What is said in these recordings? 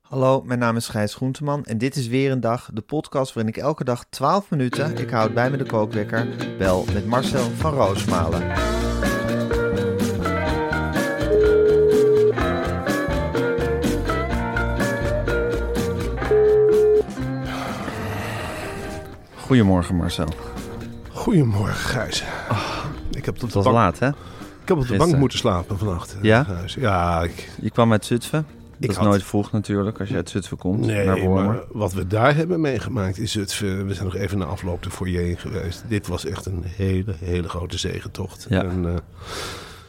Hallo, mijn naam is Gijs Groenteman en dit is weer een dag, de podcast waarin ik elke dag 12 minuten, ik houd bij me de kookwekker, bel met Marcel van Roosmalen. Goedemorgen Marcel. Goedemorgen, Gijs. ik heb bank, laat hè? Ik heb op de bank moeten slapen vannacht. eh, Ja? Ja, ik, Je kwam uit Zutphen. Dat Ik is had- nooit vroeg natuurlijk als je uit Zutphen komt. naar nee, Wormer. maar wat we daar hebben meegemaakt is het. We zijn nog even na afloop de foyer in geweest. Dit was echt een hele, hele grote zegentocht. Ja. En, eh,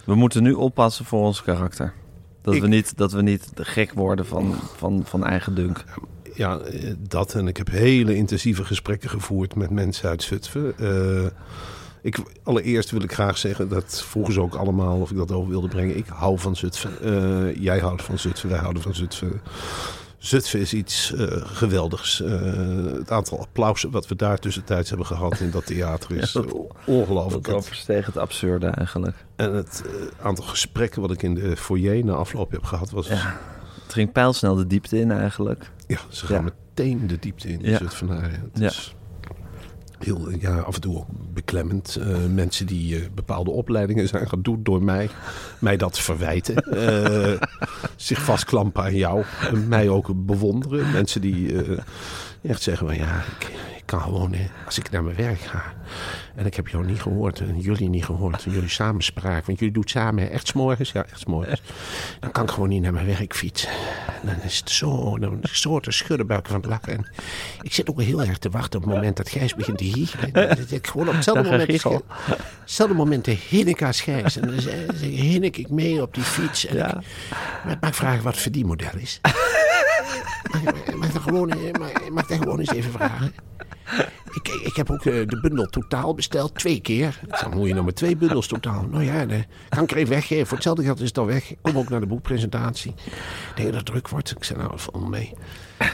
We moeten nu oppassen voor ons karakter. Dat, Ik- we, niet, dat we niet gek worden van, van, van eigen dunk. ja, eh, dat. En ik heb hele intensieve gesprekken gevoerd met mensen uit Zutphen. Eh, ik, allereerst wil ik graag zeggen, dat vroegen ze ook allemaal of ik dat over wilde brengen. Ik hou van Zutphen. Eh, jij houdt van Zutphen, wij houden van Zutphen. Zutphen is iets eh, geweldigs. Eh, het aantal applausen wat we daar tussentijds hebben gehad in dat theater is Ja, dat- ongelooflijk. Dat oversteeg het absurde eigenlijk. En het aantal gesprekken wat ik in de foyer na afloop heb gehad was... Ja, Ja. Het ging pijlsnel de diepte in eigenlijk. ze gaan Ja. meteen de diepte in, de Ja. Zutphenaren. Het Ja. is heel, ja, af en toe ook beklemmend. Eh, mensen die eh, bepaalde opleidingen zijn gaan doen door mij. Mij dat verwijten. Eh, zich vastklampen aan jou. Mij ook bewonderen. Mensen die echt zeggen van ja, ik kan gewoon, als ik naar mijn werk ga. En ik heb jou niet gehoord en jullie niet gehoord. En jullie samenspraak. Want jullie doen samen echt s'morgens. Ja, echt s'morgens. Dan kan ik gewoon niet naar mijn werk fietsen. En dan is het zo, dan is het zo te schudden buiken van het lachen. En ik zit ook heel erg te wachten op het moment dat Gijs begint te. Dat ik gewoon op hetzelfde moment, giechel. hetzelfde moment hinnik als Gijs. En dan hinnik ik mee op die fiets. En Ja. ik, maar ik vragen wat het verdienmodel is? mag, ik- mag, ik gewoon, mag, mag ik dat gewoon eens even vragen? Ik, ik heb ook eh, de bundel totaal besteld, twee keer. Ik zeg, moet je nou met twee bundels totaal? Nou ja, dan kan ik er even weggeven. Voor hetzelfde geld is het al weg. Ik kom ook naar de boekpresentatie. Ik denk dat het druk wordt. Ik zeg, nou, val mee.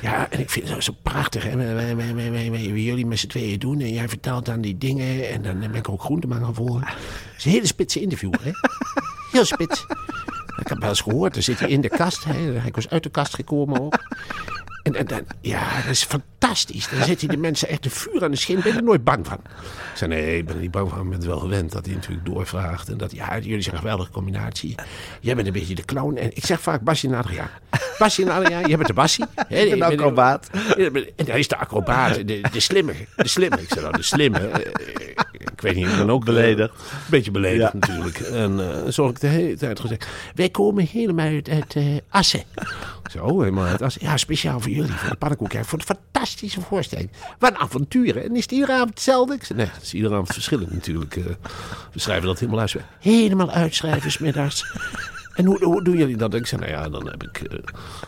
Ja, en ik vind het zo prachtig. Hè? Wij- jullie met z'n tweeën doen. En jij vertelt dan die dingen. En dan ben ik ook groenteman gaan volgen. Het is een hele spitse interview, hè? Heel spits. Ik heb wel eens gehoord, dan zit hij in de kast. Hè? Hij was uit de kast gekomen ook. En, en, en- ja, dat is fantastisch. Dan zitten die mensen echt de vuur aan de schijn. Ben je er nooit bang van? Ik zei, nee, ik ben er niet bang van. Ik ben het wel gewend dat hij natuurlijk doorvraagt. En dat, ja, jullie zijn een geweldige combinatie. Jij bent een beetje de clown. En ik zeg vaak Basje en Adriaan. Basje en Adriaan, jij bent de Bassie. Ik ben de acrobaat. En hij is de acrobaat, de, de slimme. De slimme. Ik zeg nou, de slimme. eh, Ik weet niet, ik ben ook... eh, Beledigd. Een beetje beledigd Ja. natuurlijk. En eh, zo heb ik de hele tijd gezegd. Wij komen helemaal uit, uit Assen. Zo, helemaal uit. Ja, speciaal voor jullie, voor de pannenkoek. Voor de fantastische voorstelling. Wat een avonturen. En is het iedere avond hetzelfde? Nee, het is iedere avond verschillend natuurlijk. eh. we schrijven dat helemaal uit. Helemaal uitschrijven, smiddags. En hoe, hoe doen jullie dat? Ik zei, nou ja, dan heb ik eh,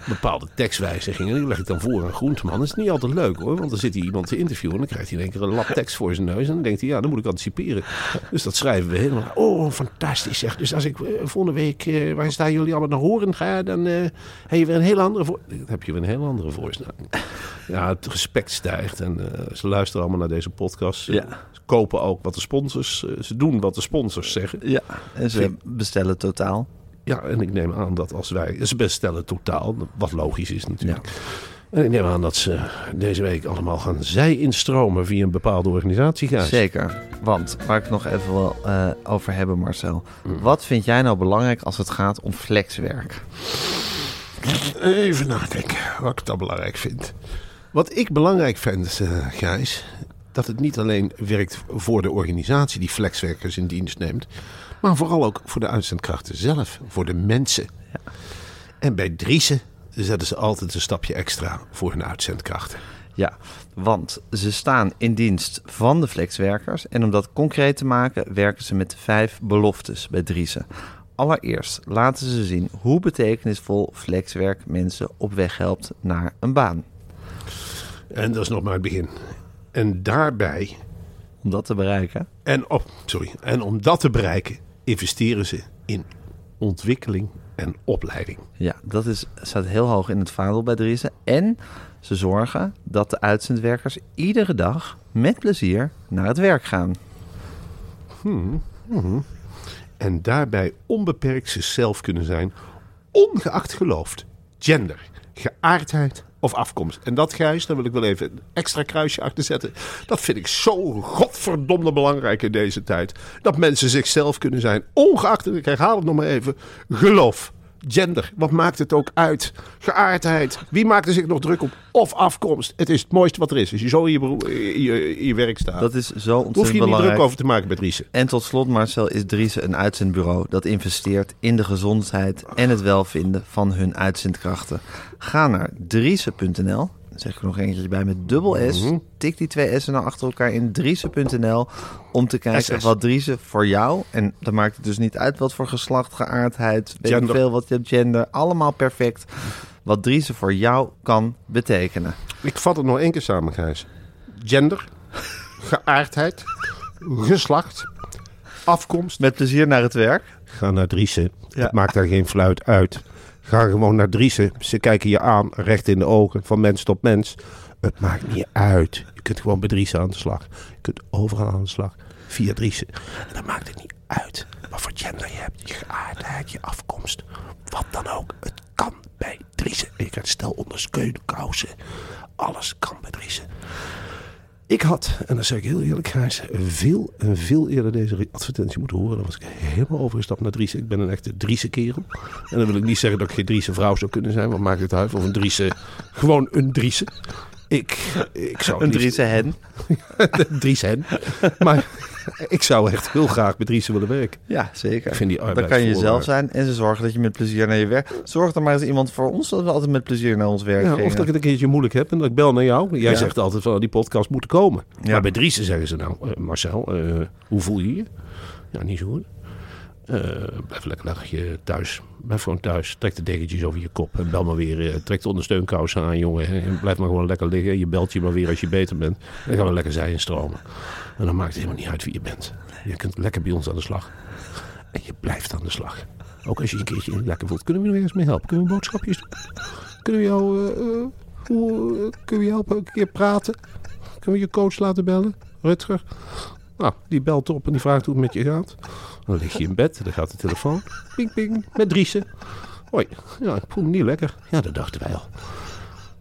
bepaalde tekstwijzigingen. Die leg ik dan voor aan Groenteman. Dat is niet altijd leuk hoor. Want dan zit hij iemand te interviewen. En dan krijgt hij in één keer een lap tekst voor zijn neus. En dan denkt hij, ja, dan moet ik anticiperen. Dus dat schrijven we helemaal. Oh, fantastisch zeg. Dus als ik eh, volgende week, eh, waar staan jullie allemaal naar horen ga, dan heb je weer een heel andere voor. Dan heb je weer een heel andere voorstelling. Ja, het respect stijgt. En ze luisteren allemaal naar deze podcast. Ze, Ja. ze kopen ook wat de sponsors. ze doen wat de sponsors zeggen. Ja, en ze bestellen totaal. Ja, en ik neem aan dat als wij... Ze bestellen totaal, wat logisch is natuurlijk. En ik neem aan dat ze deze week allemaal gaan zij instromen via een bepaalde organisatie. Gijs. Zeker. Want waar ik het nog even wil eh, over hebben, Marcel. Mm. Wat vind jij nou belangrijk als het gaat om flexwerk? Even nadenken wat ik dan belangrijk vind. Wat ik belangrijk vind, eh Gijs, dat het niet alleen werkt voor de organisatie die flexwerkers in dienst neemt, maar vooral ook voor de uitzendkrachten zelf, voor de mensen. En bij Driessen zetten ze altijd een stapje extra voor hun uitzendkrachten. Ja, want ze staan in dienst van de flexwerkers. En om dat concreet te maken, werken ze met vijf beloftes bij Driessen. Allereerst laten ze zien hoe betekenisvol flexwerk mensen op weg helpt naar een baan. En dat is nog maar het begin. En daarbij, Om dat te bereiken. en, op, sorry, en om dat te bereiken, investeren ze in ontwikkeling en opleiding. Ja, dat is, staat heel hoog in het vaandel bij Driessen. En ze zorgen dat de uitzendwerkers iedere dag met plezier naar het werk gaan. En daarbij onbeperkt zichzelf kunnen zijn, ongeacht geloofd, gender, geaardheid of afkomst. En dat, Gijs, daar wil ik wel even een extra kruisje achter zetten. Dat vind ik zo godverdomde belangrijk in deze tijd. Dat mensen zichzelf kunnen zijn, ongeacht, ik herhaal het nog maar even, geloof. Gender, wat maakt het ook uit? Geaardheid, wie maakt er zich nog druk op? Of afkomst. Het is het mooiste wat er is. Als je zo in je, in je, in je werk staat, Dat is zo hoef je ontzettend niet belangrijk. druk over te maken met Riesen. En tot slot, Marcel, is Driessen een uitzendbureau dat investeert in de gezondheid en het welvinden van hun uitzendkrachten. Ga naar driessen.nl. Zeg ik er nog eentje bij met dubbel S. Tik die twee S'en nou achter elkaar in driessen.nl om te kijken SS. wat Driessen voor jou, en dan maakt het dus niet uit wat voor geslacht, geaardheid, weet ik Gender. veel wat je hebt, gender, allemaal perfect. Wat Driessen voor jou kan betekenen. Ik vat het nog één keer samen, Gijs. Gender, geaardheid, geslacht, afkomst. Met plezier naar het werk. Ga naar Driessen. Ja. Het maakt daar geen fluit uit. Ga gewoon naar Driessen. Ze kijken je aan, recht in de ogen, van mens tot mens. Het maakt niet uit. Je kunt gewoon bij Driessen aan de slag. Je kunt overal aan de slag. Via Driessen. En dan maakt het niet uit wat voor gender je hebt. Je geaardheid, je afkomst. Wat dan ook. Het kan bij Driessen. En je krijgt stel ondersteunen, kousen. Alles kan bij Driessen. Ik had, en dat zeg ik heel eerlijk, Gijs, veel en veel eerder deze advertentie moeten horen. Dan was ik helemaal overgestapt naar Driessen. Ik ben een echte Driese kerel. En dan wil ik niet zeggen dat ik geen Driese vrouw zou kunnen zijn. Wat maakt het uit? Of een Driese, gewoon een Driese. Ik, ik zou Een Driessen hen. Dries hen. Maar ik zou echt heel graag met Driessen willen werken. Ja, zeker. Ik vind die Dan kan je jezelf zijn en ze zorgen dat je met plezier naar je werk... Zorg er maar eens iemand voor ons dat we altijd met plezier naar ons werk Ja, gingen. of dat ik het een keertje moeilijk heb en dat ik bel naar jou. Jij Ja. zegt altijd van die podcast moet komen. Ja. Maar bij Driessen zeggen ze nou, eh, Marcel, eh, hoe voel je je? Ja, niet zo goed. Eh, blijf lekker lekker thuis. Blijf gewoon thuis. Trek de dekentjes over je kop. En bel maar weer. eh, trek de ondersteunkousen aan, jongen. En blijf maar gewoon lekker liggen. Je belt je maar weer als je beter bent. En dan gaan we lekker zij instromen. En dan maakt het helemaal niet uit wie je bent. Je kunt lekker bij ons aan de slag. En je blijft aan de slag. Ook als je een keertje lekker voelt. Kunnen we nog ergens mee helpen? Kunnen we boodschapjes? Kunnen we jou, eh, kunnen we helpen een keer praten? Kunnen we je coach laten bellen? Rutger? Nou, die belt op en die vraagt hoe het met je gaat. Dan lig je in bed, dan gaat de telefoon. Ping, ping, met Driessen. Hoi, ja, ik voel me niet lekker. Ja, dat dachten wij al.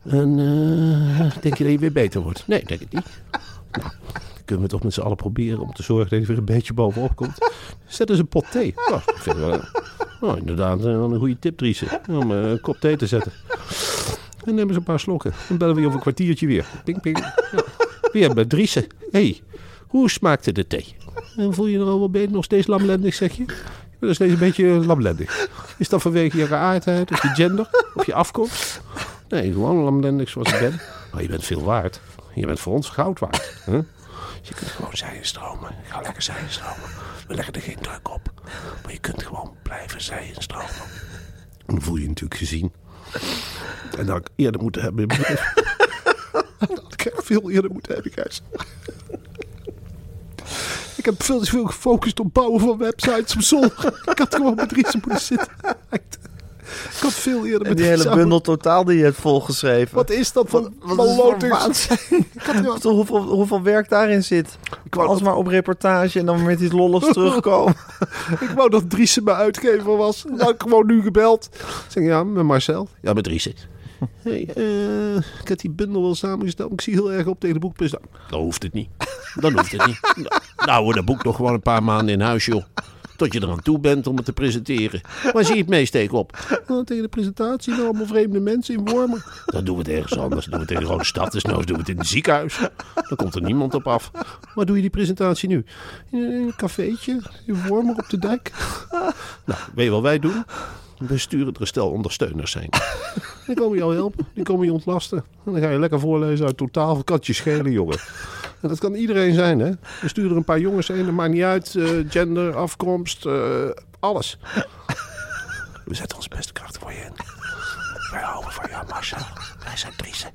En eh, denk je dat je weer beter wordt? Nee, denk ik niet. Nou, dan kunnen we toch met z'n allen proberen om te zorgen dat je weer een beetje bovenop komt. Zet eens een pot thee. Nou, ik vind wel, nou, inderdaad, eh, een goede tip, Driessen. Om eh, een kop thee te zetten. En neem eens een paar slokken. Dan bellen we je over een kwartiertje weer. Ping, ping. Ja. Weer bij Driessen. Hé, hey, hoe smaakte de thee? En voel je er al wel beter? Nog steeds lamlendig, zeg je? Bent nog steeds een beetje lamlendig. Is dat vanwege je geaardheid, of je gender, of je afkomst? Nee, gewoon lamlendig zoals ik ben. Maar je bent veel waard. Je bent voor ons goud waard. Hè? Je kunt gewoon zijen stromen. Ga lekker zijen stromen. We leggen er geen druk op. Maar je kunt gewoon blijven zijen stromen. En dan voel je je natuurlijk gezien. En dat ik eerder moeten hebben. dat ik veel eerder moeten hebben, Gijs. Ik heb veel te veel gefocust op bouwen van websites op zondag. Ik had gewoon met Dries moeten zitten. Ik had veel eerder En met die hele bundel totaal die je hebt volgeschreven. Wat is dat voor Wat? Ik had hoeveel, hoeveel werk daarin zit. Ik wou dat- maar op reportage en dan met iets lolligs terugkomen. Ik wou dat Driessen mijn uitgever was. Dan had ik gewoon nu gebeld. Ik zeg, ja, met Marcel. Ja, met Driessen. Hey, eh, ik heb die bundel wel samengesteld. maar Ik zie heel erg op tegen de boekpresentatie. Dan hoeft het niet. Dan hoeft het niet. Nou, hoor, dat boek nog gewoon een paar maanden in huis, joh. Tot je er aan toe bent om het te presenteren. Waar zie je het meest tegenop? Nou, tegen de presentatie, nou, allemaal vreemde mensen in Wormen. Dan doen we het ergens anders. Dan doen we het in de grote stad. Dus nou doen we het in een ziekenhuis. Dan komt er niemand op af. Waar doe je die presentatie nu? In een cafeetje in Wormen op de dijk. Nou, weet je wat wij doen? We sturen een stel ondersteuners zijn. Die komen jou helpen. Die komen je ontlasten. En dan ga je lekker voorlezen uit totaal. Je schelen, jongen? En dat kan iedereen zijn, hè? We sturen er een paar jongens heen. Dat maakt niet uit. eh, gender, afkomst, eh, alles. We zetten onze beste krachten voor je in. Wij houden van jou, Marcel. Wij zijn Driessen.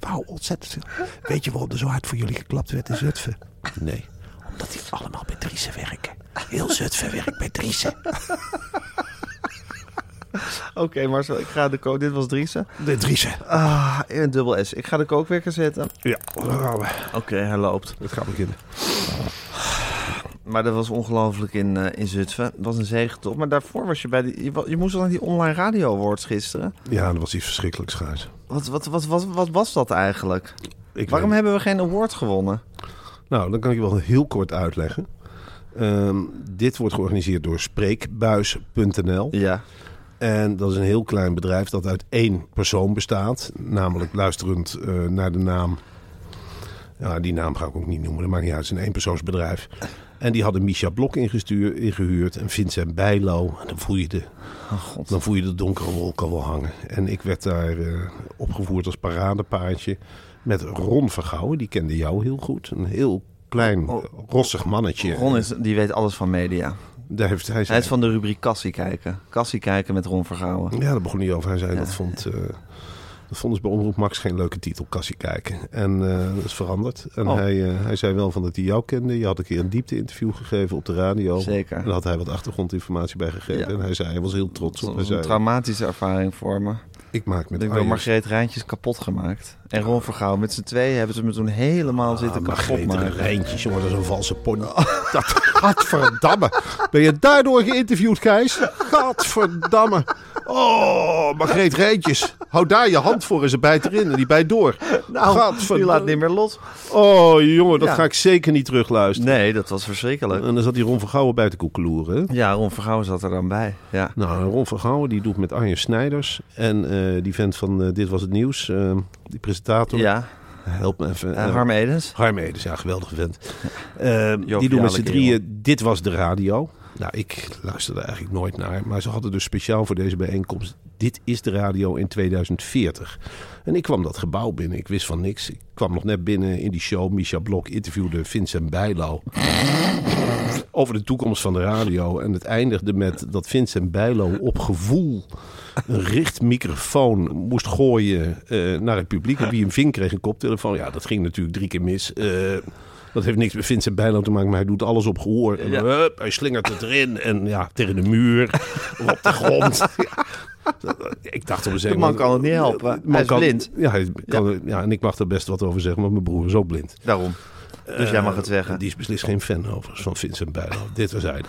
Wauw. Ontzettend veel. Weet je waarom er zo hard voor jullie geklapt werd in Zutphen? Nee, omdat die allemaal bij Driessen werken. Heel Zutphen werkt bij Driessen. Oké, Marcel, ik ga de kook. Dit was Driessen. De Driessen. Ah, een dubbel S. Ik ga de kookwekker zetten. Ja, daar gaan we. Oké, hij loopt. Het gaat beginnen. Maar dat was ongelooflijk in, eh, in Zutphen. Dat was een zegentocht. Maar daarvoor was je bij die... Je, wa- je moest toch naar die online radio awards gisteren? Ja, dat was iets verschrikkelijks, Gijs. Wat, wat, wat, wat, wat was dat eigenlijk? Ik Waarom weet- hebben we geen award gewonnen? Nou, dan kan ik je wel heel kort uitleggen. Ehm, dit wordt georganiseerd door Spreekbuis.nl. Ja. En dat is een heel klein bedrijf dat uit één persoon bestaat. Namelijk luisterend eh, naar de naam. Ja, die naam ga ik ook niet noemen. Dat maakt niet uit. Het is een eenpersoonsbedrijf. En die hadden Misha Blok ingehuurd. En Vincent Bijlo. En dan voel je de, God. dan voel je de donkere wolk al wel hangen. En ik werd daar eh, opgevoerd als paradepaardje. Met Ron Vergouwen. Die kende jou heel goed. Een heel klein, Oh. rossig mannetje. Ron is, die weet alles van media. Daar heeft, hij Hij is van de rubriek Kassie kijken. Kassie kijken met Ron Vergouwen. Ja, daar begon hij over. Hij zei dat vond... eh, dat vonden ze bij Omroep Max geen leuke titel, Kassie kijken. En eh, dat is veranderd. En Oh. hij, eh, hij zei wel van dat hij jou kende. Je had een keer een diepte-interview gegeven op de radio. Zeker. En daar had hij wat achtergrondinformatie bij gegeven. Ja. En hij zei, hij was heel trots Dat op. was Hij een zei, traumatische ervaring voor me. Ik maak met Ik Arjen- Margreet Rijntjes kapot gemaakt. En Ron Vergouwen. Met z'n tweeën hebben ze me toen helemaal zitten Ah, kapot Margreet maken. Rijntjes, jongen, dat is een valse pony. Dat, gadverdamme. Ben je daardoor geïnterviewd, Gijs? Gadverdamme. Oh, Margreet Rijntjes. Hou daar je hand voor en ze bijt erin en die bijt door. Nou, die laat niet meer los. Oh, jongen, dat Ja. ga ik zeker niet terugluisteren. Nee, dat was verschrikkelijk. En dan zat die Ron van Gouwen bij te koekeloeren. Ja, Ron Vergouwen zat er dan bij. Ja. Nou, Ron van Gouwen die doet met Arjen Snijders. En eh, die vent van eh, Dit Was Het Nieuws, eh, die presentator. Ja, Help me even. en eh, Harm Edens. Harm Edens, ja, geweldige vent. Die doen met z'n drieën Dit Was De Radio. Nou, ik luisterde eigenlijk nooit naar. Maar ze hadden dus speciaal voor deze bijeenkomst... Dit is de radio in 2040. En ik kwam dat gebouw binnen. Ik wist van niks. Ik kwam nog net binnen in die show. Misha Blok interviewde Vincent Bijlo. over de toekomst van de radio. En het eindigde met dat Vincent Bijlo op gevoel een richtmicrofoon moest gooien eh, naar het publiek. Wie hem ving kreeg een koptelefoon. Ja, dat ging natuurlijk drie keer mis. Eh, dat heeft niks met Vincent Bijlo te maken, maar hij doet alles op gehoor. En Ja. hup, hij slingert het erin en ja, tegen de muur of op de grond. Ik dacht op een De man kan het niet helpen. Man Hij is kan- blind. Ja, hij kan, ja. en ik mag er best wat over zeggen, want mijn broer is ook blind. Daarom. Dus jij mag het zeggen. Eh, Die is beslist geen fan overigens van Vincent Bijlo. Dit was hij.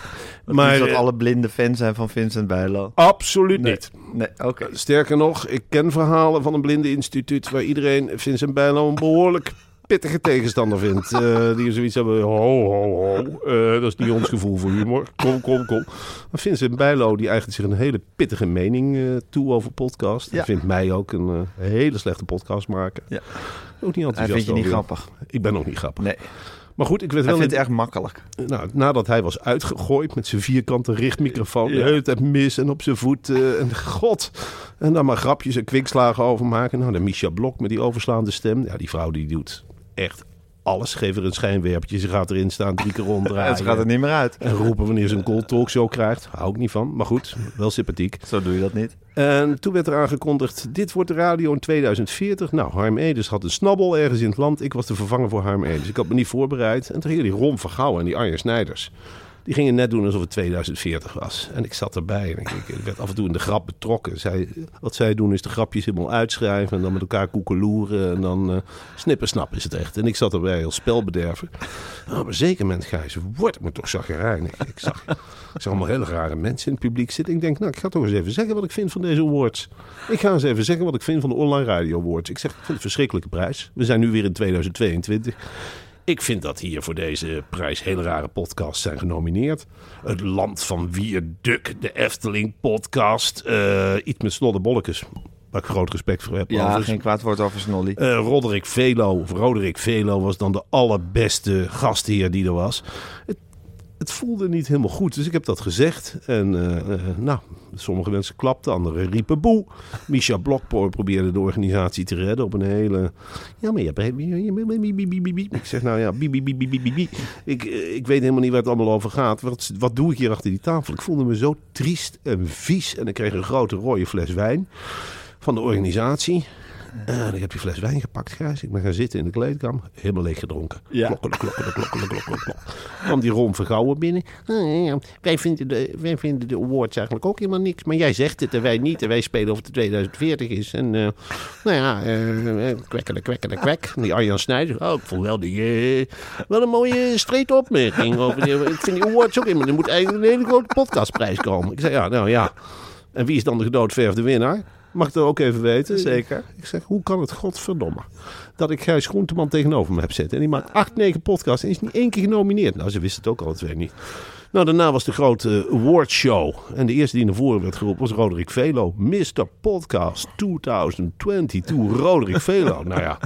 Maar dat eh, alle blinden fans zijn van Vincent Bijlo. absoluut niet. Nee, oké. Sterker nog, ik ken verhalen van een blindeninstituut waar iedereen Vincent Bijlo een behoorlijk pittige tegenstander vindt. Eh, die zoiets hebben, ho, ho, ho. Eh, dat is niet ons gevoel voor humor. Kom, kom, kom. Maar Vincent Bijlo, die eigent zich een hele pittige mening eh, toe over podcast. Hij vindt mij ook een hele slechte podcast maken. Ja. Ook niet Hij enthousiast vindt je niet over. grappig. Ik ben ook niet grappig. Nee, Maar goed, ik werd hij wel... vindt in- het erg makkelijk. nou, nadat hij was uitgegooid met zijn vierkante richtmicrofoon, de Ja. hele tijd mis en op zijn voet. en god. En dan maar grapjes en kwikslagen over maken. Nou, de Misha Blok met die overslaande stem. Ja, die vrouw die doet echt alles. Geef er een schijnwerpertje, ze gaat erin staan, drie keer ronddraaien. En ze gaat er niet meer uit. En roepen wanneer ze een cold talkshow krijgt. Hou ik niet van, maar goed, wel sympathiek. Zo doe je dat niet. En toen werd er aangekondigd, dit wordt de radio in 2040. Nou, Harm Edens had een snabbel ergens in het land. Ik was de vervanger voor Harm Edens. Ik had me niet voorbereid. En toen gingen die Ron Vergouwen en die Arjen Snijders... Die gingen net doen alsof het 2040 was. En ik zat erbij en ik, werd af en toe in de grap betrokken. Zij, wat zij doen is de grapjes helemaal uitschrijven... en dan met elkaar koekeloeren en dan uh, snippersnap is het echt. En ik zat erbij als spelbederver. Nou, op een zeker moment, Gijs, wordt me toch zagrijnig. Ik zag, ik zag allemaal hele rare mensen in het publiek zitten. Ik denk, nou, ik ga toch eens even zeggen wat ik vind van deze awards. Ik ga eens even zeggen wat ik vind van de Online Radio Awards. Ik zeg, ik vind het een verschrikkelijke prijs. We zijn nu weer in 2022. Ik vind dat hier voor deze prijs hele rare podcasts zijn genomineerd. Het Land van Wierduk, de Efteling podcast. Uh, iets met Snollebollekes. Waar ik groot respect voor heb. Ja, overigens. geen kwaad woord over Snolly. Uh, Roderick Velo, of Roderick Velo was dan de allerbeste gastheer die er was. Het, het voelde niet helemaal goed, dus ik heb dat gezegd. En uh, nou, sommige mensen klapten, anderen riepen boe. Misha Blokpoor probeerde de organisatie te redden op een hele... Ja, maar je hebt... Ik zeg nou ja, ik, ik weet helemaal niet waar het allemaal over gaat. Wat, wat doe ik hier achter die tafel? Ik voelde me zo triest en vies. En ik kreeg een grote rode fles wijn van de organisatie. En ik heb die fles wijn gepakt, Gijs. Ik ben gaan zitten in de kleedkamer. Helemaal leeg gedronken. Ja. Klokkelen, klokkelen, klokkelen, klokkelen, klokkelen. kwam die Ron Vergouwen binnen. Wij, vinden de, wij vinden de awards eigenlijk ook helemaal niks. Maar jij zegt het en wij niet. En wij spelen of het 2040 is. En uh, nou ja, uh, kwekkelen, kwekkelen, kwek. Die Arjan Snijder. Oh, ik vond wel, die, uh, wel een mooie street opmerking. Over die, ik vind die awards ook helemaal... Er moet eigenlijk een hele grote podcastprijs komen. Ik zei, ja, nou ja. En wie is dan de gedoodverfde winnaar? Mag ik dat ook even weten? Zeker. Ik zeg, hoe kan het godverdomme dat ik Gijs Groenteman tegenover me heb zitten. En die maakt acht, negen podcasts en is niet één keer genomineerd. Nou, ze wisten het ook al twee niet. Nou, daarna was de grote awardshow. En de eerste die naar voren werd geroepen was Roderick Velo. Mr. Podcast 2022, Roderick Velo. nou ja,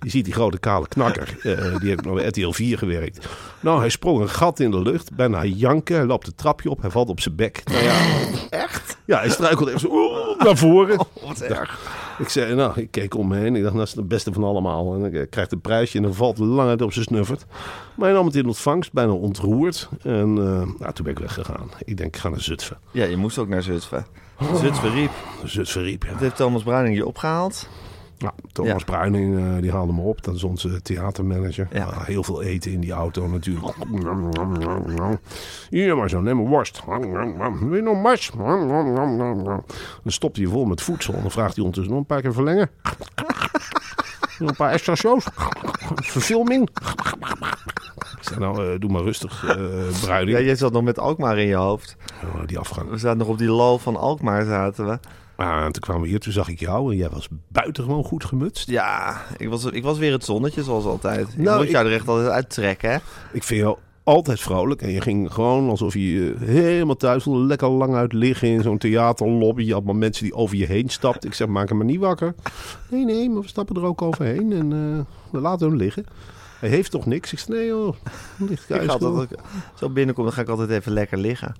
je ziet die grote kale knakker. Uh, die heeft nog bij RTL 4 gewerkt. Nou, hij sprong een gat in de lucht. Bijna janken. Hij loopt de trapje op. Hij valt op zijn bek. Nou ja, Echt? Ja, hij struikelt even zo oeh, naar voren. Wat erg. Ik zei, nou, ik keek om me heen. Ik dacht, dat is het beste van allemaal. En ik krijg een prijsje en dan valt lang uit op zijn snuffert. Maar hij nam het in ontvangst, bijna ontroerd. En uh, nou, toen ben ik weggegaan. Ik denk, ik ga naar Zutphen. Ja, je moest ook naar Zutphen. Zutphen riep. Zutphen riep, ja. Dat heeft Thomas Bruining je opgehaald. Nou, Thomas ja. Bruining, uh, die haalde me op. Dat is onze theatermanager. Ja. Uh, heel veel eten in die auto natuurlijk. Hier maar zo, neem een worst. Wil je nog mars? Dan stopt hij vol met voedsel. En dan vraagt hij ondertussen nog een paar keer verlengen. Nog een paar extra shows. Verfilming. Ik zei, nou, uh, doe maar rustig, uh, Bruining. Ja, jij zat nog met Alkmaar in je hoofd. Oh, die afgang. We zaten nog op die lal van Alkmaar, zaten we. Ah, en toen kwamen we hier, toen zag ik jou en jij was buitengewoon goed gemutst. Ja, ik was, ik was weer het zonnetje zoals altijd. Ik Nou, moet ik- jou er echt altijd uittrekken, hè? Ik vind jou altijd vrolijk en je ging gewoon alsof je eh, helemaal thuis voelde. Lekker lang uit liggen in zo'n theaterlobby. Je had maar mensen die over je heen stapten. Ik zeg, maak hem maar niet wakker. Nee, nee, maar we stappen er ook overheen en eh, we laten hem liggen. Hij heeft toch niks? Ik zeg, nee joh, ligt thuis altijd, ik zo binnenkom, dan ga ik altijd even lekker liggen.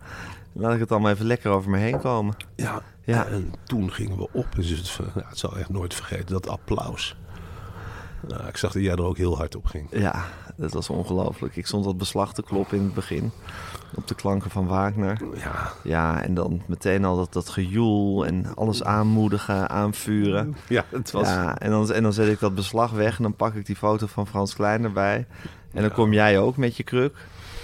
Laat ik het allemaal even lekker over me heen komen. Ja, Ja. en toen gingen we op. Zutphen. Nou, het zal echt nooit vergeten, dat applaus. Nou, ik zag dat jij er ook heel hard op ging. Ja, dat was ongelooflijk. Ik stond dat beslag te kloppen in het begin. Op de klanken van Wagner. Ja, Ja, en dan meteen al dat, dat gejoel en alles aanmoedigen, aanvuren. ja het was... Ja, en dan, en dan zet ik dat beslag weg en dan pak ik die foto van Frans Klein erbij. En dan kom jij ook met je kruk.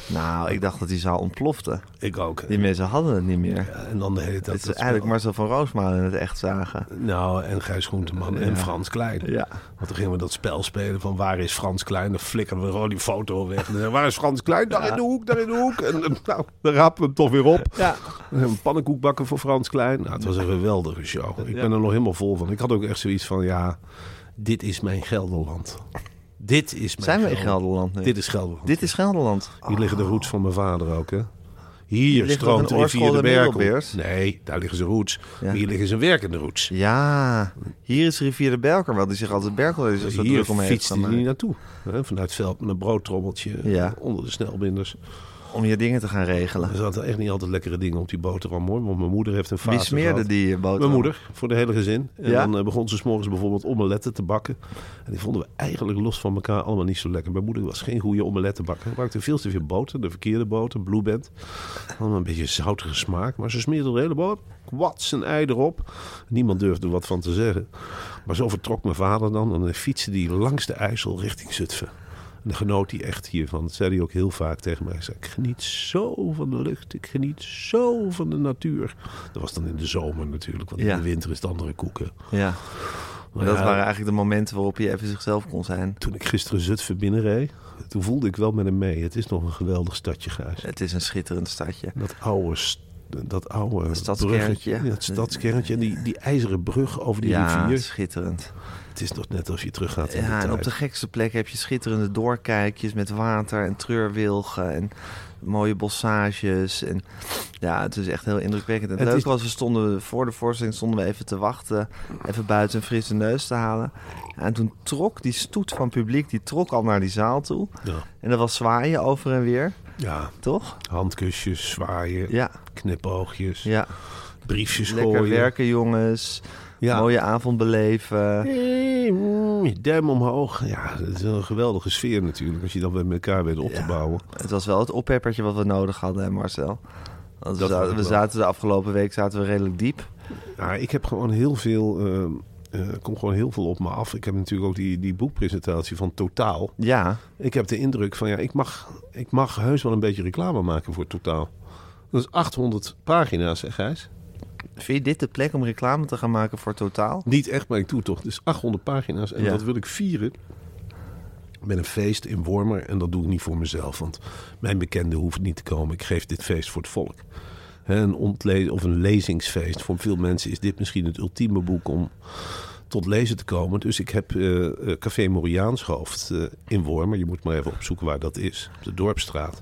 Nou, ik dacht dat die zaal ontplofte. Ik ook. Die mensen hadden het niet meer. Ja, en dan de hele tijd... Het is eigenlijk. Marcel van Roosmalen in het echt zagen. Nou, en Gijs Groenteman en. Frans Klein. Ja. Want toen gingen we dat spel spelen van waar is Frans Klein? Dan flikkerden we gewoon die foto weg. En dan waar is Frans Klein? Daar in de hoek, daar in de hoek. En en, nou, dan rapen we hem toch weer op. Ja. Een pannenkoek bakken voor Frans Klein. Nou, het was een geweldige show. Ik ben er nog helemaal vol van. Ik had ook echt zoiets van, ja, dit is mijn Gelderland. Dit is mijn Zijn we in Gelderland nu? Dit is Gelderland. Dit is Gelderland. Hier liggen de roots van mijn vader ook, hè? Hier ligt stroomt de rivier de Berkel. Nee, daar liggen zijn roots. Ja. Maar hier liggen zijn werkende roots. Ja, hier is rivier de Berker, wel die zich altijd Berkel is zo Hier druk om heeft fietst hij niet naartoe. Hè, vanuit het veld met een broodtrommeltje Ja. onder de snelbinders. Om je dingen te gaan regelen. Er zaten echt niet altijd lekkere dingen op die boterham hoor. Want mijn moeder heeft een fase Wie smeerde gehad. die boterham? Mijn moeder, voor de hele gezin. En Ja? dan eh, begon ze 's morgens bijvoorbeeld omeletten te bakken. En die vonden we eigenlijk los van elkaar allemaal niet zo lekker. Mijn moeder was geen goede omelettenbakker. Ze maakte veel te veel boter, de verkeerde boter, Blue Band. Allemaal een beetje zoutige smaak. Maar ze smeerde de hele boter, kwats een ei erop. Niemand durfde wat van te zeggen. Maar zo vertrok mijn vader dan. En dan fietste hij langs de IJssel richting Zutphen. En dan genoot hij echt hiervan. Dat zei hij ook heel vaak tegen mij. Hij zei, ik geniet zo van de lucht. Ik geniet zo van de natuur. Dat was dan in de zomer natuurlijk. Want Ja. in de winter is het andere koeken. Ja, maar dat ja, waren eigenlijk de momenten waarop je even zichzelf kon zijn. Toen ik gisteren Zutphen binnenreed, toen voelde ik wel met hem mee. Het is nog een geweldig stadje, Gijs. Het is een schitterend stadje. Dat oude, dat oude Stadskerntje. bruggetje, Ja, het stadskerntje. En die, die ijzeren brug over die Ja, rivier. schitterend. Het is toch net als je teruggaat in de Ja, en op de gekste plek heb je schitterende doorkijkjes met water en treurwilgen en mooie bossages. En ja, het is echt heel indrukwekkend. En het, Het leuke is- was, we stonden voor de voorstelling stonden we even te wachten, even buiten een frisse neus te halen. En toen trok die stoet van publiek, die trok al naar die zaal toe. Ja. En dat was zwaaien over en weer, ja, toch? handkusjes, zwaaien, Ja, knipoogjes, ja. briefjes Lekker gooien. werken, jongens. Ja. Mooie avond beleven. Mm, duim omhoog. Ja, dat is een geweldige sfeer natuurlijk. Als je dat met elkaar weet op te Ja. bouwen. Het was wel het oppeppertje wat we nodig hadden, Marcel. Want we, zaten, we de afgelopen week zaten we redelijk diep. Ja, ik heb gewoon heel veel. eh, eh, er komt gewoon heel veel op me af. Ik heb natuurlijk ook die, die boekpresentatie van Totaal. Ja, Ik heb de indruk van ja, ik mag, ik mag heus wel een beetje reclame maken voor Totaal. Dat is 800 pagina's, hè, Gijs? Vind je dit de plek om reclame te gaan maken voor Totaal? Niet echt, maar ik doe het toch. Dus 800 pagina's. En Ja. dat wil ik vieren met een feest in Wormer. En dat doe ik niet voor mezelf, want mijn bekenden hoeven niet te komen. Ik geef dit feest voor het volk. Een ontle- of een lezingsfeest. Voor veel mensen is dit misschien het ultieme boek om tot lezen te komen. Dus ik heb eh, eh, Café Moriaanshoofd eh in Wormer. Je moet maar even opzoeken waar dat is. Op de Dorpstraat.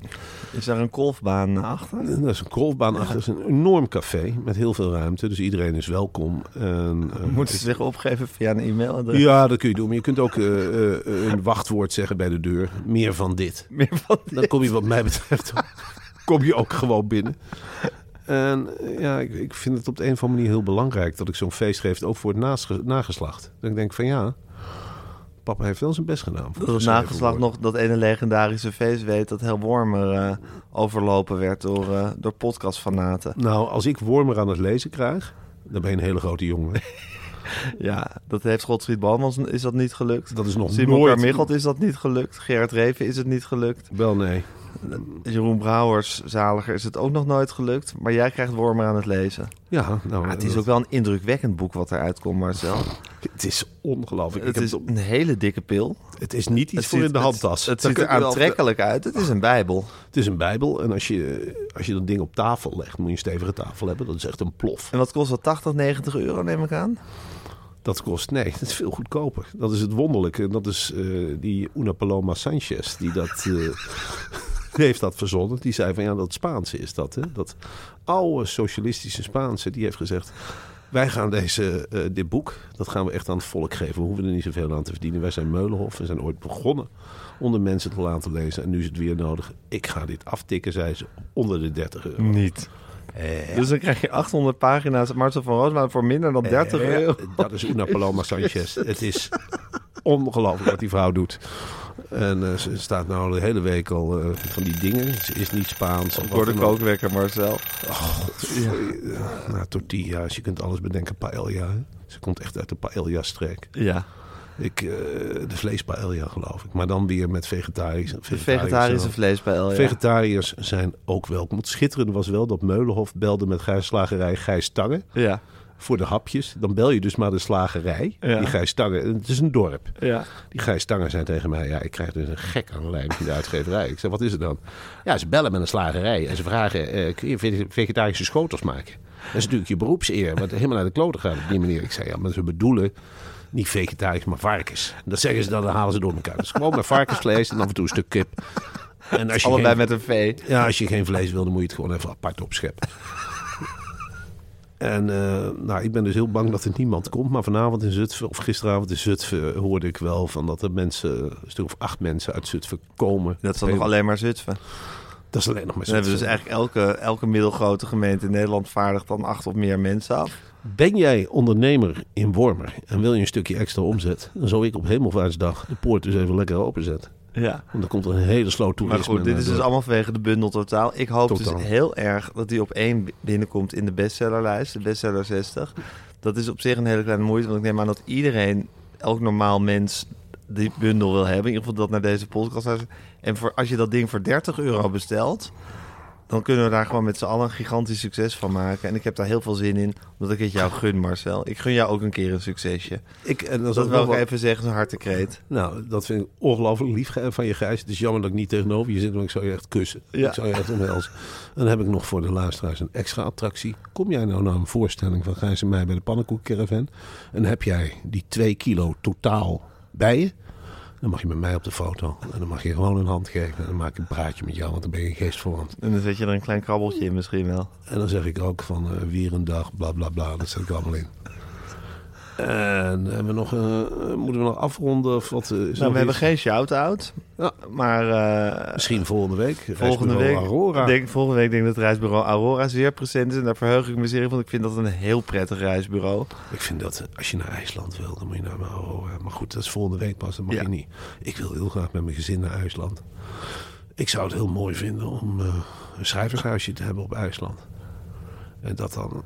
Is daar een golfbaan achter? Dat is een golfbaan achter. Dat is een enorm café met heel veel ruimte. Dus iedereen is welkom. En, eh, Moeten ze zich opgeven via een e-mailadres? ja, dat kun je doen. Maar je kunt ook een wachtwoord zeggen bij de deur. Meer van dit. Meer van Dan kom je wat mij betreft kom je ook gewoon binnen. En eh, ja, ik, ik vind het op de een of andere manier heel belangrijk... dat ik zo'n feest geef, ook voor het nageslacht. Dat ik denk van ja, papa heeft wel zijn best gedaan. Dat het nageslacht nog dat ene legendarische feest weet dat heel Wormer eh, overlopen werd door, eh, door podcastfanaten. Nou, als ik Wormer aan het lezen krijg... dan ben je een hele grote jongen. Ja, dat heeft Godfried Bomans is dat niet gelukt. Dat is nog Simon nooit... Carmichelt is dat niet gelukt. Gerard Reven is het niet gelukt. Wel nee. Jeroen Brouwers, zaliger, is het ook nog nooit gelukt. Maar jij krijgt Wormer aan het lezen. Ja, nou, Maar het is ook wel een indrukwekkend boek wat eruit komt, Marcel. Het is ongelooflijk. Ik Het is een hele dikke pil. Het is niet iets Het voor ziet- in de handtas. Het, ziet er wel- aantrekkelijk uit. Het is een bijbel. Het is een bijbel en als je, als je dat ding op tafel legt, moet je een stevige tafel hebben. Dat is echt een plof. En wat kost dat? 80, 90 euro neem ik aan? Dat kost, nee, dat is veel goedkoper. Dat is het wonderlijke. Dat is eh, die Una Paloma Sanchez, die dat... eh, die heeft dat verzonnen. Die zei van ja, dat Spaanse is dat. Hè? Dat oude socialistische Spaanse. Die heeft gezegd, wij gaan deze, eh, dit boek, dat gaan we echt aan het volk geven. We hoeven er niet zoveel aan te verdienen. Wij zijn Meulenhof. We zijn ooit begonnen onder mensen te laten lezen. En nu is het weer nodig. Ik ga dit aftikken, zei ze, onder de 30 euro. Niet. Dus dan krijg je 800 pagina's Marcel van Roosmalen voor minder dan 30 Eh, euro. Dat is Una Paloma Sanchez. Het is ongelooflijk wat die vrouw doet. En eh, ze staat nou de hele week al eh, van die dingen. Ze is niet Spaans. of Door de kookwekker, Marcel. Ja. Nou, tortillas, je kunt alles bedenken. Paella. hè. Ze komt echt uit de paella-streek. Ja, Ik, eh, de vleespaella geloof ik. Maar dan weer met vegetarisch. vegetarische vlees bij El. Ja. Vegetariërs zijn ook welkom. Het schitterende was wel dat Meulenhof belde met Gijs Slagerij Gijs Tangen ja, voor de hapjes. Dan bel je dus maar de slagerij. Ja. Die Gijs Tangen, en het is een dorp. ja. Die Gijs Tangen zei tegen mij, ja, ik krijg dus een gek aan de lijn in de uitgeverij. Ik zei, wat is het dan? Ja, ze bellen met een slagerij en ze vragen, eh, kun je ve- vegetarische schotels maken? Dat is natuurlijk je beroepseer, wat helemaal naar de kloten gaat op die manier. Ik zei, ja, maar ze bedoelen niet vegetarisch, maar varkens. En dat zeggen ze dan, dan halen ze door elkaar. Dus gewoon met varkensvlees en af en toe een stuk kip. En als je Allebei geen- met een V. ja, als je geen vlees wil, dan moet je het gewoon even apart opscheppen. En eh, nou, ik ben dus heel bang dat er niemand komt. Maar vanavond in Zutphen, of gisteravond in Zutphen, hoorde ik wel van dat er mensen, een stuk of acht mensen uit Zutphen komen. Dat is dan nog alleen maar Zutphen. Dat is alleen nog maar Dan hebben dus eigenlijk elke, elke middelgrote gemeente in Nederland vaardigt dan acht of meer mensen af. Ben jij ondernemer in Wormer en wil je een stukje extra omzet? Dan zou ik op Hemelvaartsdag de poort dus even lekker openzetten. Ja. Want dan komt er een hele sloot Maar toerisme. goed, dit is dus allemaal vanwege de bundel totaal. Ik hoop Totaal. dus heel erg dat die op één binnenkomt in de bestsellerlijst, de bestseller 60. Dat is op zich een hele kleine moeite, want ik neem aan dat iedereen, elk normaal mens, die bundel wil hebben. In ieder geval dat naar deze podcast luistert. En voor, als je dat ding voor 30 euro bestelt, dan kunnen we daar gewoon met z'n allen een gigantisch succes van maken. En ik heb daar heel veel zin in, omdat ik het jou gun, Marcel. Ik gun jou ook een keer een succesje. Ik, en Dat wil ik wel- even zeggen, zo'n hartekreet. Nou, dat vind ik ongelooflijk lief van je Gijs. Het is jammer dat ik niet tegenover je zit, want ik zou je echt kussen. Ja. Ik zou je echt omhelzen. En dan heb ik nog voor de luisteraars een extra attractie. Kom jij nou naar een voorstelling van Gijs en mij bij de Pannenkoek-caravan... en heb jij die twee kilo totaal bij je... dan mag je met mij op de foto. En dan mag je gewoon een hand geven. En dan maak ik een praatje met jou, want dan ben je een geestverwant. En dan zet je er een klein krabbeltje in misschien wel. En dan zeg ik ook van eh, weer een dag, bla bla bla. Dat zet ik allemaal in. En hebben we nog, eh, moeten we nog afronden? Of wat, eh, is Nou, we hebben geen shout-out. Ja. Maar eh, Misschien volgende week. volgende week, Aurora. Denk, volgende week denk ik dat het reisbureau Aurora zeer present is. En daar verheug ik me zeer in, want ik vind dat een heel prettig reisbureau. Ik vind dat als je naar IJsland wil, dan moet je naar mijn Aurora. Maar goed, dat is volgende week pas. Dat mag Ja. je niet. Ik wil heel graag met mijn gezin naar IJsland. Ik zou het heel mooi vinden om een schrijvershuisje te hebben op IJsland. En dat dan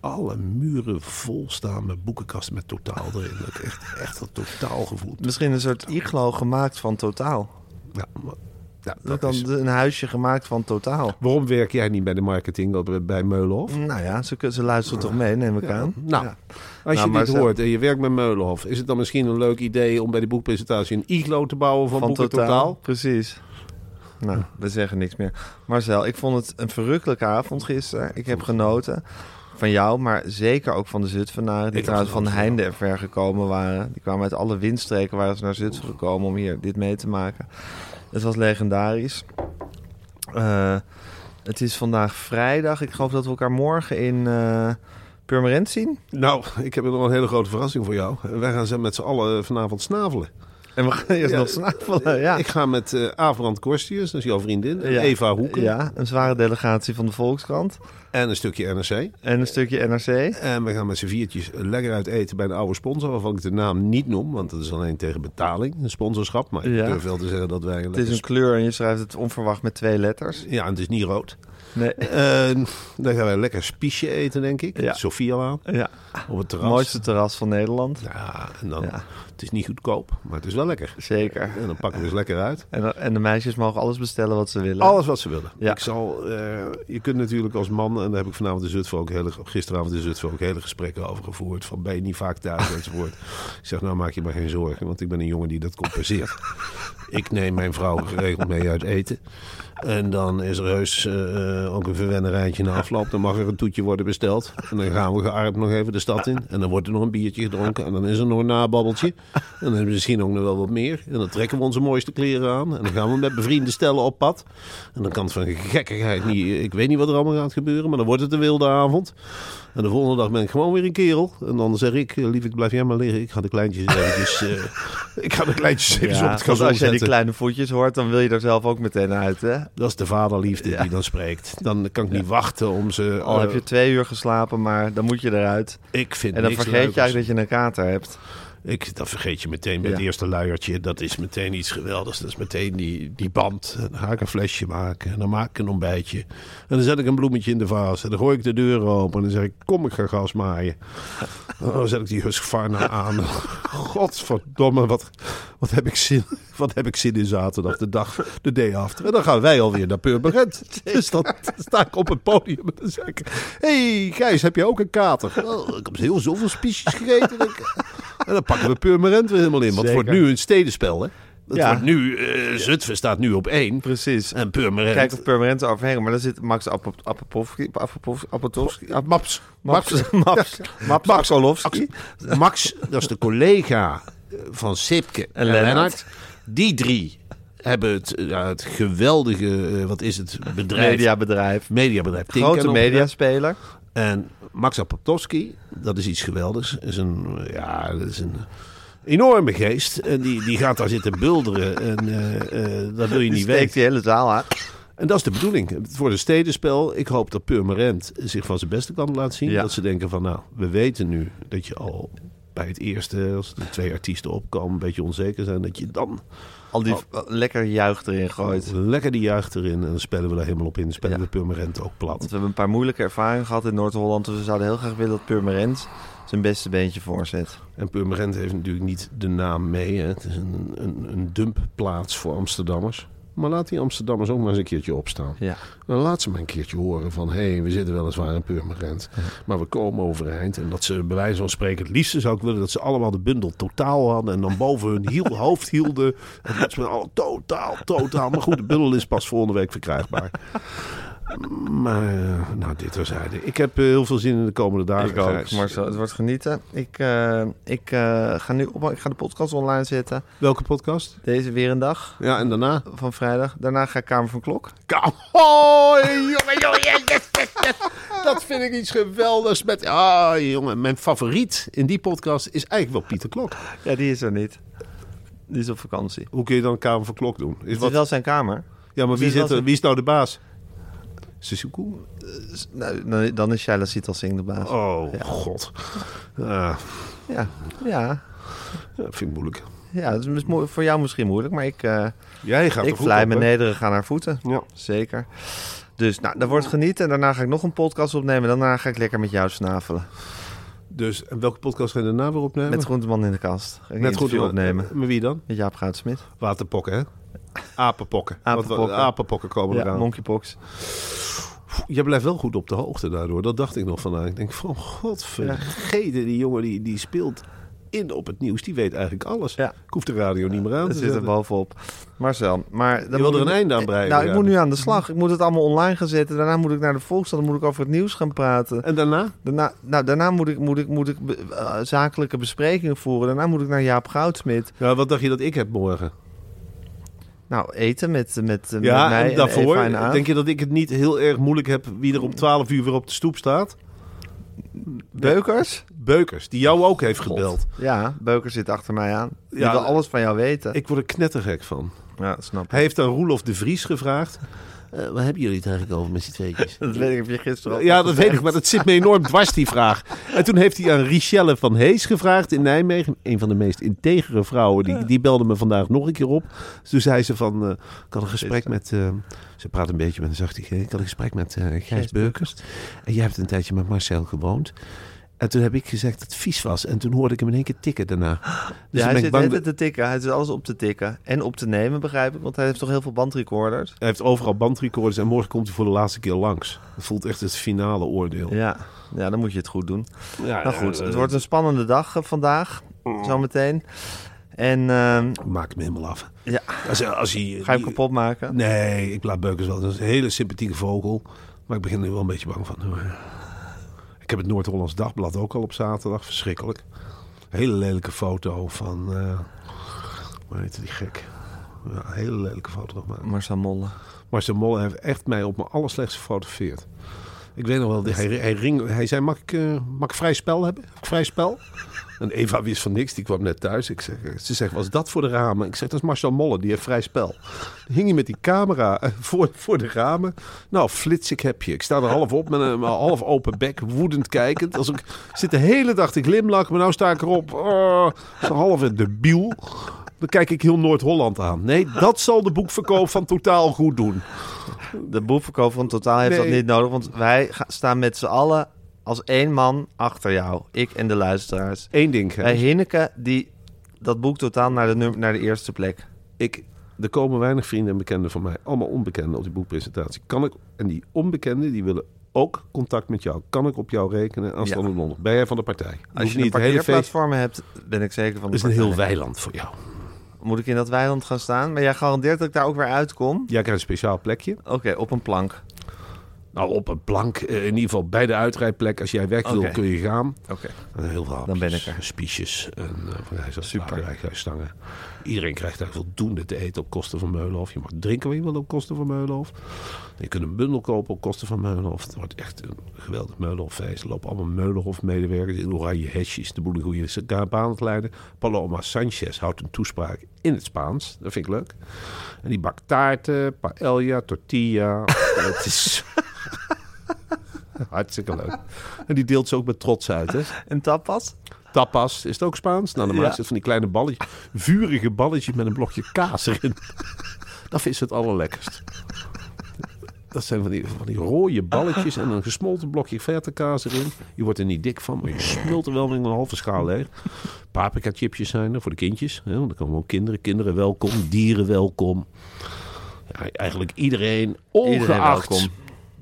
alle muren vol staan met boekenkasten met totaal erin. Dat ik echt, echt een totaal gevoel. Misschien een soort iglo gemaakt van totaal. Ja, maar, ja, Dat dan is- een huisje gemaakt van totaal. Waarom werk jij niet bij de marketing op- bij Meulenhof? Nou ja, ze, ze luisteren toch mee, neem ik aan. Nou, Ja. als Nou, je maar dit ze- hoort en je werkt met Meulenhof, is het dan misschien een leuk idee om bij de boekpresentatie een iglo te bouwen van, van Boeken totaal. Totaal? Precies. Nou, we zeggen niks meer. Marcel, ik vond het een verrukkelijke avond gisteren. Ik heb genoten van jou, maar zeker ook van de Zutphenaren... die trouwens van heinde en ver gekomen waren. Die kwamen uit alle windstreken, waren ze naar Zutphen gekomen... om hier dit mee te maken. Het was legendarisch. Eh, het is vandaag vrijdag. Ik geloof dat we elkaar morgen in uh, Purmerend zien. Nou, ik heb nog een hele grote verrassing voor jou. Wij gaan zo met z'n allen vanavond snavelen. En we gaan eerst Ja, nog snavelen, ja. Ik ga met eh Averand Korstius, dat is jouw vriendin, en Ja. Eva Hoeken Ja, een zware delegatie van de Volkskrant. en een stukje NRC. En een stukje NRC. En we gaan met z'n viertjes lekker uit eten bij een oude sponsor, waarvan ik de naam niet noem, want dat is alleen tegen betaling, een sponsorschap. Maar ik Ja. durf wel te zeggen dat wij een Het is een kleur en je schrijft het onverwacht met twee letters. Ja, en het is niet rood. Nee. En dan gaan wij lekker spiesje eten, denk ik. Ja. Sofia Ja, op het terras. mooiste terras van Nederland. Ja, en dan, Ja. het is niet goedkoop, maar het is wel lekker. Zeker. En dan pakken we eens lekker uit. En, en de meisjes mogen alles bestellen wat ze willen. Alles wat ze willen. Ja. Ik zal, eh, je kunt natuurlijk als man, en daar heb ik vanavond in Zutphen ook hele, gisteravond in Zutphen ook hele gesprekken over gevoerd. Van ben je niet vaak thuis enzovoort. ik zeg, nou maak je maar geen zorgen, want ik ben een jongen die dat compenseert. ik neem mijn vrouw geregeld mee uit eten. En dan is er heus eh, ook een verwennerijtje na afloop. Dan mag er een toetje worden besteld. En dan gaan we gearmd nog even de stad in. En dan wordt er nog een biertje gedronken. En dan is er nog een nababbeltje. En dan hebben we misschien ook nog wel wat meer. En dan trekken we onze mooiste kleren aan. En dan gaan we met bevriende stellen op pad. En dan kan het van gekkigheid niet... Ik weet niet wat er allemaal gaat gebeuren. Maar dan wordt het een wilde avond. En de volgende dag ben ik gewoon weer een kerel. En dan zeg ik, eh, lief, ik blijf jij maar liggen. Ik ga de kleintjes eventjes... eh, ik ga de kleintjes even ja, op het gazon als jij die kleine voetjes hoort, dan wil je er zelf ook meteen uit, hè? Dat is de vaderliefde Ja. die dan spreekt. Dan kan ik niet wachten om ze... Al eh, heb je twee uur geslapen, maar dan moet je eruit. Ik vind En dan vergeet je eigenlijk dat je een kater hebt. Ik, dat vergeet je meteen bij het eerste luiertje. Dat is meteen iets geweldigs. Dat is meteen die, die band. En dan ga ik een flesje maken. En dan maak ik een ontbijtje. En dan zet ik een bloemetje in de vaas. En dan gooi ik de deur open. En dan zeg ik, kom ik ga gas maaien. En dan zet ik die Husqvarna aan. Godverdomme, wat, wat, heb ik zin, wat heb ik zin in zaterdag, de dag, de day after. En dan gaan wij alweer naar Purmerend. Dus dan sta ik op het podium en dan zeg ik... hey, Gijs, heb je ook een kater? Oh, ik heb heel zoveel spiesjes gegeten. ik- En dan pakken we Purmerend weer helemaal in. Want het wordt nu een stedenspel, hè? Ja. wordt nu... eh Zutphen staat nu op één. Precies. En Purmerend... Kijk of er overheen, maar daar zit Max Apop- Apopowski, Apopov- Apotowski, Ap- Maps. Max, Maps. Max, Max, Max Olofsky. Max, dat is de collega van Sipke en, Lennart. Die drie hebben het, eh, ja, het geweldige, eh, wat is het, bedrijf, Mediabedrijf. mediabedrijf Grote mediaspeler. En Max Apoptowski, dat is iets geweldigs. Is een, ja, dat is een enorme geest. En die, die gaat daar zitten bulderen. En eh, eh, dat wil je niet Die weten. die hele zaal aan. En dat is de bedoeling. Het wordt een stedenspel. Ik hoop dat Purmerend zich van zijn beste kant laat zien. Ja. Dat ze denken van, nou, we weten nu dat je al bij het eerste, als er twee artiesten opkomen, een beetje onzeker zijn, dat je dan Al die Oh. lekker juich erin gooit. lekker die juich erin en dan spelen we er helemaal op in. Dan spelen Ja. we Purmerend ook Want plat. we hebben een paar moeilijke ervaringen gehad in Noord-Holland. Dus we zouden heel graag willen dat Purmerend zijn beste beentje voorzet. En Purmerend heeft natuurlijk niet de naam mee. Hè. Het is een, een, een dumpplaats voor Amsterdammers. Maar laat die Amsterdammers ook maar eens een keertje opstaan. Ja. Dan laat ze maar een keertje horen van... hé, hey, we zitten weliswaar in Purmerend, maar we komen overeind. En dat ze bij wijze van spreken... het liefste zou ik willen dat ze allemaal de bundel totaal hadden... en dan boven hun hiel, hoofd hielden. En dat ze al totaal, totaal... Maar goed, de bundel is pas volgende week verkrijgbaar. Maar, eh, nou, dit terzijde. Ik heb eh, heel veel zin in de komende dagen. Ik ook. Marcel. Het wordt genieten. Ik, eh, ik, ga nu op, ik ga de podcast online zetten. Welke podcast? Deze weer een dag Ja, en daarna? van vrijdag. Daarna ga ik Kamer van Klok. Kom, hoi, jongen, jongen, yes, yes, yes, yes. Dat vind ik iets geweldigs. Met, ah, jongen, mijn favoriet in die podcast is eigenlijk wel Pieter Klok. Ja, die is er niet. Die is op vakantie. Hoe kun je dan Kamer van Klok doen? Is Het wat, is wel zijn kamer. ja, maar wie, zit er, wie is nou de baas? Sissoko? Nou, dan- is Shaila Sital Singh de baas. Oh, Ja. god. Ja, ja. ja, vind ik moeilijk. Ja, het is voor jou misschien moeilijk, maar ik, eh Jij gaat ik me hè? nederig aan haar voeten. Ja. Zeker. Dus nou, dat wordt genieten. En daarna ga ik nog een podcast opnemen. Daarna ga ik lekker met jou snavelen. Dus, en welke podcast ga je daarna weer opnemen? Met Groenteman in de kast. Ga ik een Met goed opnemen. Met wie dan? Met Jaap Goudsmit. Waterpokken, hè? Apenpokken. Wat- Apenpokken. komen Ja, eraan. monkeypox. Je blijft wel goed op de hoogte daardoor. Dat dacht ik nog vandaag. Ik denk van, god, vergeten die jongen die, die speelt in op het nieuws. Die weet eigenlijk alles. Ja. Ik hoef de radio niet meer aan te zit er zetten. bovenop. Marcel, maar... Dan wil er een einde aan breien, Nou, ik moet nu aan de slag. Ik moet het allemaal online gaan zetten. Daarna moet ik naar de Volksstad. Dan moet ik over het nieuws gaan praten. En daarna? Daarna, nou, daarna moet ik, moet ik, moet ik eh, zakelijke besprekingen voeren. Daarna moet ik naar Jaap Goudsmit. Ja, wat dacht je dat ik heb morgen? Nou, eten met, met, met Ja, mij en daarvoor en Aaf. denk je dat ik het niet heel erg moeilijk heb wie er om 12 uur weer op de stoep staat? Beukers? Beukers, die jou ook heeft gebeld. Ja, Beukers zit achter mij aan. Die Ja, wil alles van jou weten. Ik word er knettergek van. Ja, snap. Hij heeft aan Roelof de Vries gevraagd. Eh, waar hebben jullie het eigenlijk over met z'n tweetjes? Dat weet ik, heb je gisteren al Ja, dat weet ik, maar dat zit me enorm dwars, die vraag. En toen heeft hij aan Richelle van Hees gevraagd in Nijmegen. Een van de meest integere vrouwen. Die, die belde me vandaag nog een keer op. Dus toen zei ze van, eh, ik had een gesprek met... ze praat een beetje met een zachte G. Ik had een gesprek met eh Gijs Beukers. En jij hebt een tijdje met Marcel gewoond. En toen heb ik gezegd dat het vies was. En toen hoorde ik hem in één keer tikken daarna. Dus Ja, toen hij ben zit bang net dat- te tikken. Hij zit alles op te tikken. En op te nemen, begrijp ik. Want hij heeft toch heel veel bandrecorders. Hij heeft overal bandrecorders en morgen komt hij voor de laatste keer langs. Het voelt echt het finale oordeel. Ja, ja dan moet je het goed doen. Ja, Nou goed, eh, het wordt een spannende dag eh, vandaag. Zometeen. En ehm, Maak hem helemaal af. ja, Als, als hij, ga je hem kapot maken? Nee, ik laat Beukers wel. Dat is een hele sympathieke vogel. Maar ik begin er wel een beetje bang van. Ik heb het Noord-Hollands Dagblad ook al op zaterdag. Verschrikkelijk. Hele lelijke foto van... eh hoe heet die gek? Ja, een hele lelijke foto gemaakt. Marcel Molle. Marcel Molle heeft echt mij op mijn allerslechtste gefotografeerd. Ik weet nog wel, hij, hij, ring, hij zei, mag ik, eh, mag ik vrij spel hebben? Vrij spel? En Eva wist van niks, die kwam net thuis. Ik zeg, ze zegt, was dat voor de ramen? Ik zeg, dat is Marcel Molle, die heeft vrij spel. Dan hing hij met die camera eh, voor, voor de ramen. Nou, flits, ik heb je. Ik sta er half op met een half open bek, woedend kijkend. Als ik zit de hele dag te glimlachen, maar nou sta ik erop. Oh, zo'n halve debiel. Dan kijk ik heel Noord-Holland aan. Nee, dat zal de boekverkoop van Totaal goed doen. De boekverkoop van Totaal heeft Nee. dat niet nodig. Want wij staan met z'n allen als één man achter jou. Ik en de luisteraars. Eén ding, Bij. Hinneke, die dat boek Totaal naar de, num- naar de eerste plek. Ik, er komen weinig vrienden en bekenden van mij. Allemaal onbekenden op die boekpresentatie. Kan ik, en die onbekenden, die willen ook contact met jou. Kan ik op jou rekenen aanstaande Ja. donderdag? Ben jij van de partij? Als Hoeft je een niet het hele feest. hebt, ben ik zeker van de is een heel partij. weiland voor jou. Moet ik in dat weiland gaan staan? Maar jij garandeert dat ik daar ook weer uitkom? Jij krijgt een speciaal plekje. Oké, op een plank. Nou, op een plank, eh, in ieder geval bij de uitrijplek. Als jij weg wil, kun je gaan. Oké. Heel veel Dan ben hapjes, ik er. Spiesjes en uh, zegt, Super. stangen. Iedereen krijgt daar voldoende te eten op kosten van Meulenhof. Je mag drinken wat je wil op kosten van Meulenhof. Je kunt een bundel kopen op kosten van Meulenhof. Het wordt echt een geweldig Meulenhoffeest. Er lopen allemaal Meulenhof-medewerkers in oranje hesjes. De boel goede baan aan het leiden. Paloma Sanchez houdt een toespraak in het Spaans. Dat vind ik leuk. En die bakt taarten, paella, tortilla. het is... Hartstikke leuk. En die deelt ze ook met trots uit, hè? En tapas? Tapas, is het ook Spaans? Nou, dan maakt ze van die kleine balletjes. Vurige balletjes met een blokje kaas erin. Dat is het allerlekkerst. Dat zijn van die, van die rode balletjes en een gesmolten blokje verte kaas erin. Je wordt er niet dik van, maar je smult er wel met een halve schaal leeg. Paprika chipjes zijn er voor de kindjes. Hè, want er komen ook kinderen. Kinderen welkom, dieren welkom. Ja, eigenlijk iedereen, ongeacht welkom.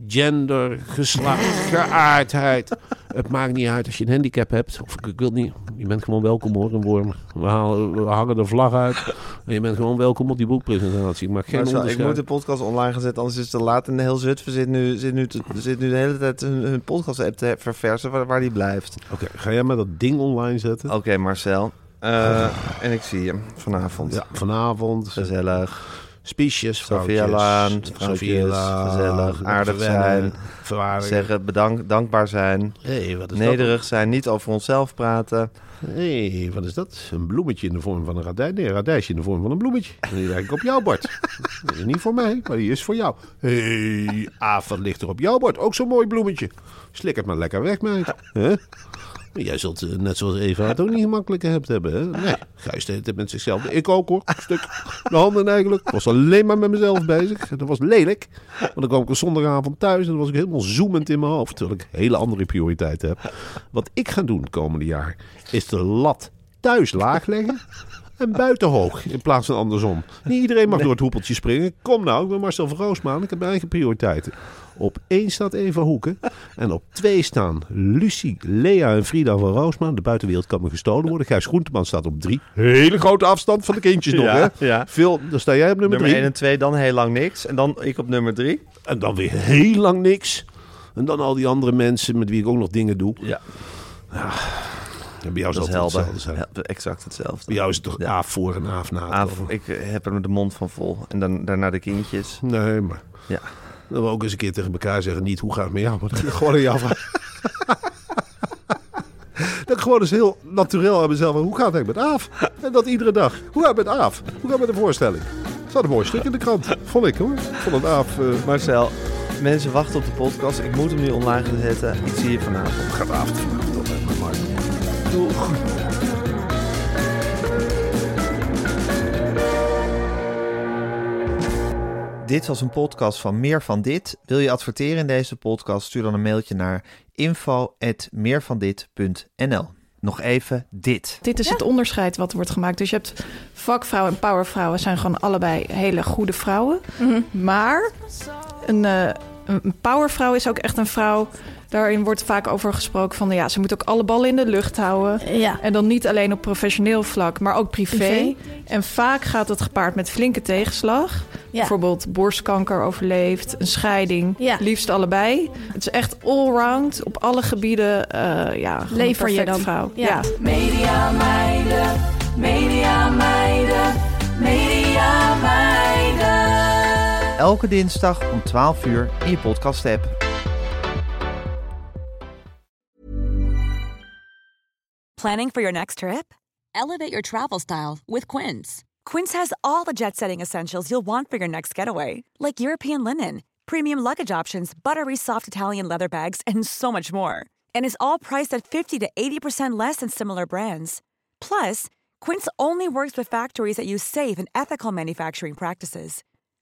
Gender, geslacht, geaardheid. Het maakt niet uit als je een handicap hebt. Of ik, ik wil niet. Je bent gewoon welkom hoor, een worm. We, halen, we hangen de vlag uit. En je bent gewoon welkom op die boekpresentatie. Ik maak geen Marcel, ik moet de podcast online gaan zetten, anders is het te laat. En de hele Zutphen zit nu, zit nu, te- zit nu de hele tijd hun, hun podcast-app te verversen waar, waar die blijft. Oké, ga jij maar dat ding online zetten? Oké, Marcel. Eh, en ik zie je vanavond. Ja, vanavond. Gezellig. Spiesjes, Laan, gezellig, aardig zijn. Zeggen bedankt, dankbaar zijn. Hé, wat is Nederig zijn, niet over onszelf praten. dat? Hé, wat is dat? Een bloemetje in de vorm van een radijs. Nee, een radijsje in de vorm van een bloemetje. En die leg ik op jouw bord. Die is niet voor mij, maar die is voor jou. Hé, hey, wat ligt er op jouw bord? Ook zo'n mooi bloemetje. Slik het maar lekker weg, meid. Jij zult, eh, net zoals Eva, het ook niet gemakkelijk hebt hebben. Hè? Nee, Gijs het met zichzelf. Ik ook hoor, een stuk. De handen eigenlijk. Ik was alleen maar met mezelf bezig. Dat was lelijk. Want dan kwam ik een zondagavond thuis en dan was ik helemaal zoemend in mijn hoofd. Terwijl ik hele andere prioriteiten heb. Wat ik ga doen komende jaar, is de lat thuis laag leggen. En buiten hoog, in plaats van andersom. Niet iedereen mag door het hoepeltje springen. Kom nou, ik ben Marcel van Roosmaan. Ik heb mijn eigen prioriteiten. Op één staat Eva Hoeken. En op twee staan Lucie, Lea en Frida van Roosmaan. De buitenwereld kan me gestolen worden. Gijs Groenteman staat op drie. Hele grote afstand van de kindjes nog, Ja, hè? ja. Veel, dan sta jij op nummer, Nummer drie. 1 en 2, dan heel lang niks. En dan ik op nummer 3. En dan weer heel lang niks. En dan al die andere mensen met wie ik ook nog dingen doe. Ja, En bij jou dat is helder. hetzelfde zijn. Ja, exact hetzelfde. Bij jou is het toch Ja. A voor en A na. Ik heb er de mond van vol. En dan, daarna de kindjes. Nee, maar... Ja. Dan we ook eens een keer tegen elkaar zeggen, niet hoe gaat het met jou, maar dat gewoon jou vraag. dat ik gewoon eens heel natuurlijk aan mezelf, hoe gaat het met Aaf? En dat iedere dag. Hoe gaat het met Aaf? Hoe gaat het met de voorstelling? Er staat een mooi stuk in de krant, vond ik hoor. Vond het Aaf... eh, Marcel, mensen wachten op de podcast. Ik moet hem nu online gaan zetten. Ik zie je vanavond. gaat Aaf vanavond. Dit was een podcast van Meer van Dit. Wil je adverteren in deze podcast? Stuur dan een mailtje naar info.meervandit.nl Nog even dit. Dit is het onderscheid wat wordt gemaakt. Dus je hebt vakvrouwen en powervrouwen zijn gewoon allebei hele goede vrouwen. Maar een, eh, een powervrouw is ook echt een vrouw. Daarin wordt vaak over gesproken van ja, ze moet ook alle ballen in de lucht houden. Ja. En dan niet alleen op professioneel vlak, maar ook privé. Privé. En vaak gaat het gepaard met flinke tegenslag. Ja. Bijvoorbeeld borstkanker overleefd, een scheiding. Ja. Liefst allebei. Het is echt allround op alle gebieden. eh ja, Lever je perfecte dan. vrouw. Ja. ja. Media meiden, media meiden, media meiden. Elke dinsdag om 12 uur in je podcast-app. Planning for your next trip? Elevate your travel style with Quince. Quince has all the jet setting essentials you'll want for your next getaway, like European linen, premium luggage options, buttery soft Italian leather bags, and so much more. And is all priced at 50 to 80% less than similar brands. Plus, Quince only works with factories that use safe and ethical manufacturing practices.